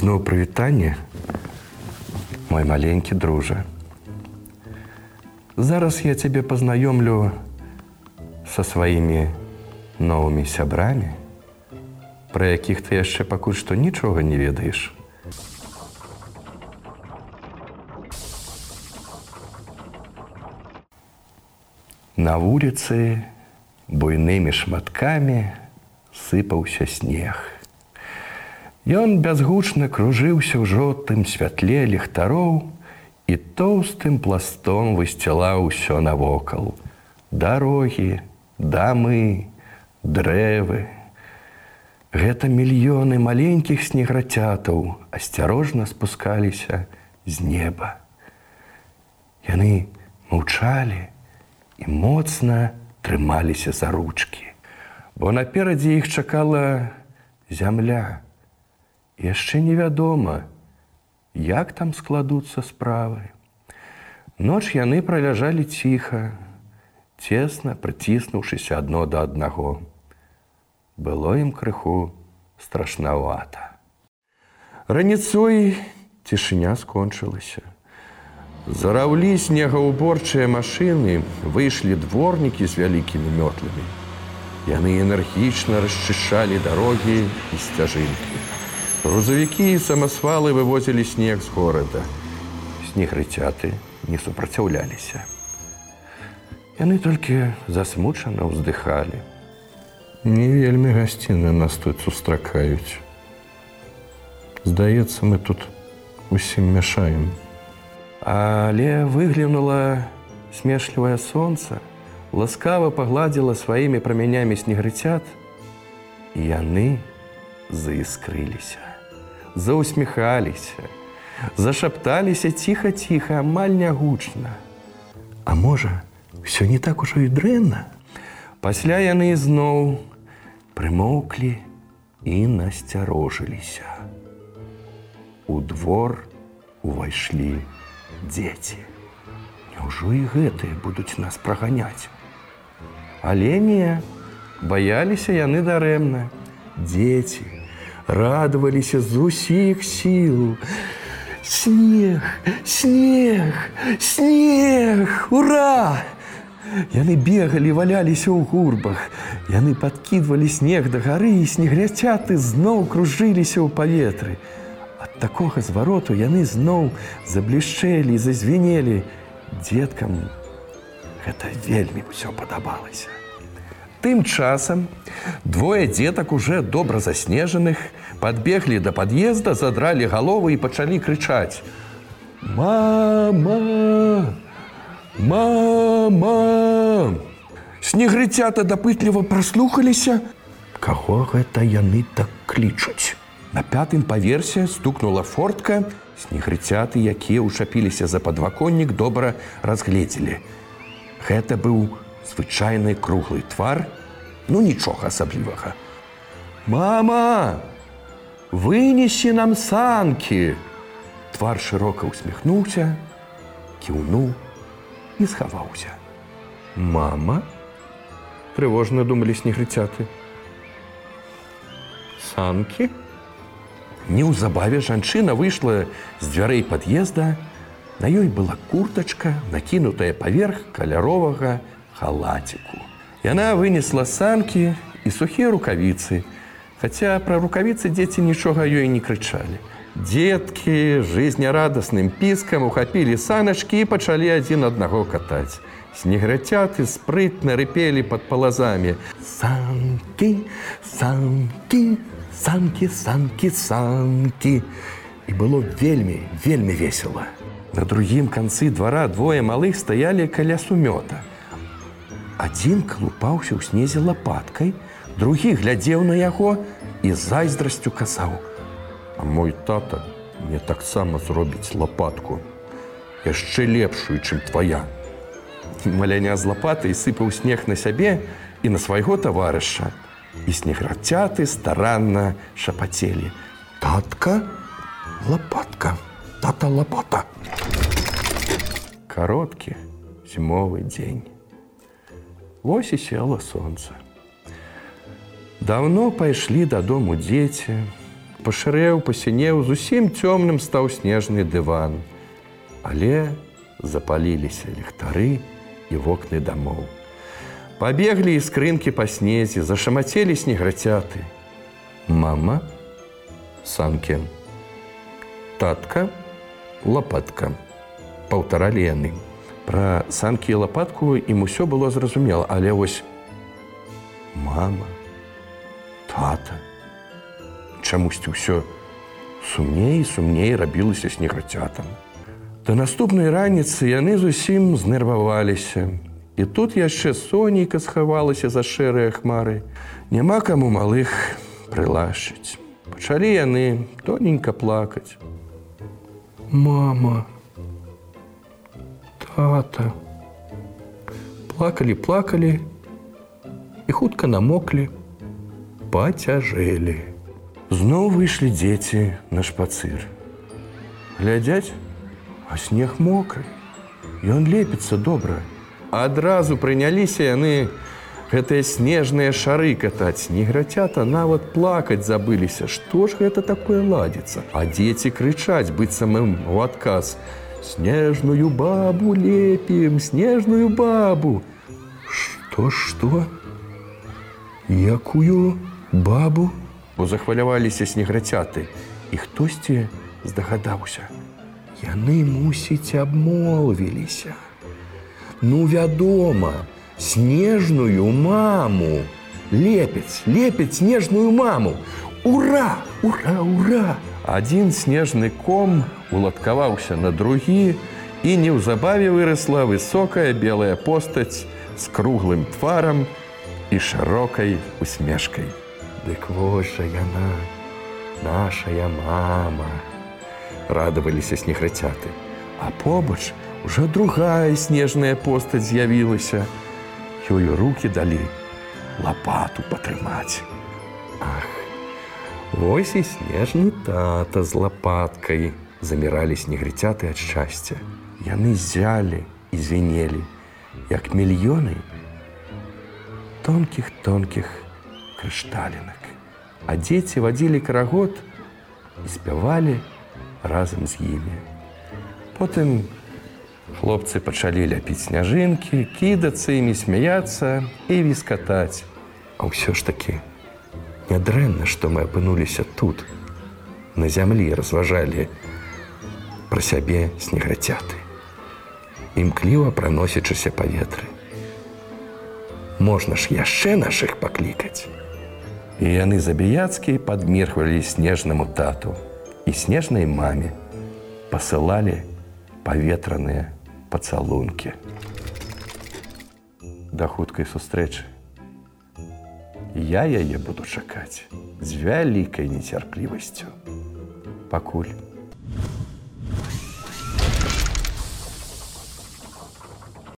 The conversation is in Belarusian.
зноў прывітанне, мой маленькі дружа. Зараз я цябе пазнаёмлю са сваімі новымі сябрамі, пра якіх ты яшчэ пакуль што нічога не ведаеш. На вуліцы буйнымі шматкамі сыпаўся снег. Ён бязгучна кружыўся ў жотым святле ліхтароў і тоўстым пластом высцілаў усё навокал: дарогі, дамы, дрэвы. Гэта мільёны маленькіх снеграцятаў асцярожна спускаліся з неба. Яны маўчалі, і моцна трымаліся за ручкі, бо наперадзе іх чакала зямля. Яшчэ невядома, як там складуцца справы. Ноч яны праляжалі ціха, цесна прыціснуўшыся адно да аднаго. Было ім крыху страшнавата. Раніцой цішыня скончылася. Зараўлі снегаўборчыя машыны, выйшлі дворнікі з вялікімі мётламі. Яны энергічна расчышалі дарогі і сцяжынкі. Грузавікі і самасвалы вывозілі снег з горада. Снегрыцяты не супраціўляліся. Яны толькі засмучана ўздыхалі. Не вельмі гасціны нас тут сустракаюць. Здаецца, мы тут усім мяшаем. Але выглянула смешлівае сонца, ласкава пагладзіла сваімі прамянямі снегрыцят, і яны заіскрыліся, заўсміхаліся, зашапталіся ціха-ціха, амаль нягучна. А можа, ўсё не так ужо і дрэнна. Пасля яны ізноў прымоўклі і насцярожыліся. У двор увайшлі, дзеці. Няўжо і гэтыя будуць нас праганяць. Але не, баяліся яны дарэмна. Дзеці радаваліся з усіх сіл. Снег, снег, снег, ура! Яны бегалі, валяліся ў гурбах. Яны падкідвалі снег да гары і снегряцяты зноў кружыліся ў паветры такога звароту яны зноў заблішчэлі, зазвенелі. Дзеткам гэта вельмі ўсё падабалася. Тым часам двое дзетак уже добра заснежаных подбеглі да пад'езда, задралі галовы і пачалі крычаць: « Мама! Мама! Снегрыцята дапытліва праслухаліся, Каго гэта яны так клічуць. На пятым паверсе стукнула фортка, снегрыцяты, якія ўчапіліся за падваконнік, добра разгледзелі. Гэта быў звычайны круглы твар, ну нічога асаблівага. Мама, вынесі нам санкі! Твар шырока усміхнуўся, кіўнуў і схаваўся. Мама, трывожна думалі снегрыцяты. Санкі? Неўзабаве жанчына выйшла з дзвярэй пад'езда. На ёй была куртачка, накінутая паверх каляровага халаціку. Яна вынесла санкі і сухія рукавіцы, хаця пра рукавіцы дзеці нічога ёй не крычалі. Дзеткі жизнерадасным піскам ухапілі саначкі і пачалі адзін аднаго катаць. Снеграцяты спрытна рыпелі пад палазамі. Санкі, санкі, санкі, санкі, санкі. І было вельмі, вельмі весела. На другім канцы двара двое малых стаялі каля сумёта. Адзін клупаўся ў снезе лапаткай, другі глядзеў на яго і зайздрасцю касаў. А мой тата мне таксама зробіць лапатку, яшчэ лепшую, чым твоя. Маляня з лапатай сыпаў снег на сябе і на свайго таварыша, і снеграцяты старанна шапацелі. Татка, лопатка, тата лопата. Кароткі зімовы дзень. Вось і села сонца. Даўно пайшлі дадому дзеці, Пашырэў, пасінеў, зусім цёмным стаў снежны дыван. Але запаліліся ліхтары і вокны дамоў. Пабеглі іскрынкі па снезе, зашамацелі снеграцяты. Мама, санкі. Татка, лапатка. Паўтаралі яны. Пра санкі і лапатку ім усё было зразумела, але вось мама, тата. Чамусьці ўсё сумней, сумней рабілася снеграцятам. Да наступнай раніцы яны зусім знерваваліся. І тут яшчэ сонейка схавалася за шэрыя хмары. Няма каму малых прылашыць. Пачалі яны тоненька плакаць. Мама, тата. Плакалі, плакалі і хутка намоклі, пацяжэлі. Зноў выйшлі дзеці на шпацыр. Глядзяць, а снег мокры. Ён лепіцца добра. Адразу прыняліся яны гэтыя снежныя шары катаць. Неграцята нават плакаць забыліся, што ж гэта такое ладзіцца. А дзеці крычаць быццам ім у адказ: Снежную бабу лепім, снежную бабу. Што што? Якую бабу? Бо захваляваліся снеграцяты, і хтосьці здагадаўся. Яны мусіць абмолвіліся. Ну вядома, снежную маму. Лепяць, лепяць снежную маму. Ура, ура, ура! Адзін снежны ком уладкаваўся на другі і неўзабаве вырасла высокая белая постаць з круглым тварам і шырокай усмешкай. Дык вось жа яна, нашая мама радаваліся снеграцяты. А побач ужо другая снежная постаць з'явілася. Ёю руки далі лапату патрымаць. Ах, Вось і снежны тата з лапаткай заміралі снегрыцяты ад шчасця. Яны зялі і звенелі, як мільёны тонкіх тонкіх крышталінак. А дзеці вадзілі карагод і спявалі, разам з імі. Потым хлопцы пачалі ляпіць сняжынкі, кідацца імі смяяцца і віскатаць. А ўсё ж такі нядрэнна, што мы апынуліся тут. На зямлі разважалі пра сябе снеграцяты. Імкліва праносячыся паветры. Можна ж яшчэ нашых паклікаць. І яны забіяцкі падмерхвалі снежнаму тату і снежнай маме пасылалі паветраныя пацалункі. Да хуткай сустрэчы. Я яе буду чакаць з вялікай нецярплівасцю. Пакуль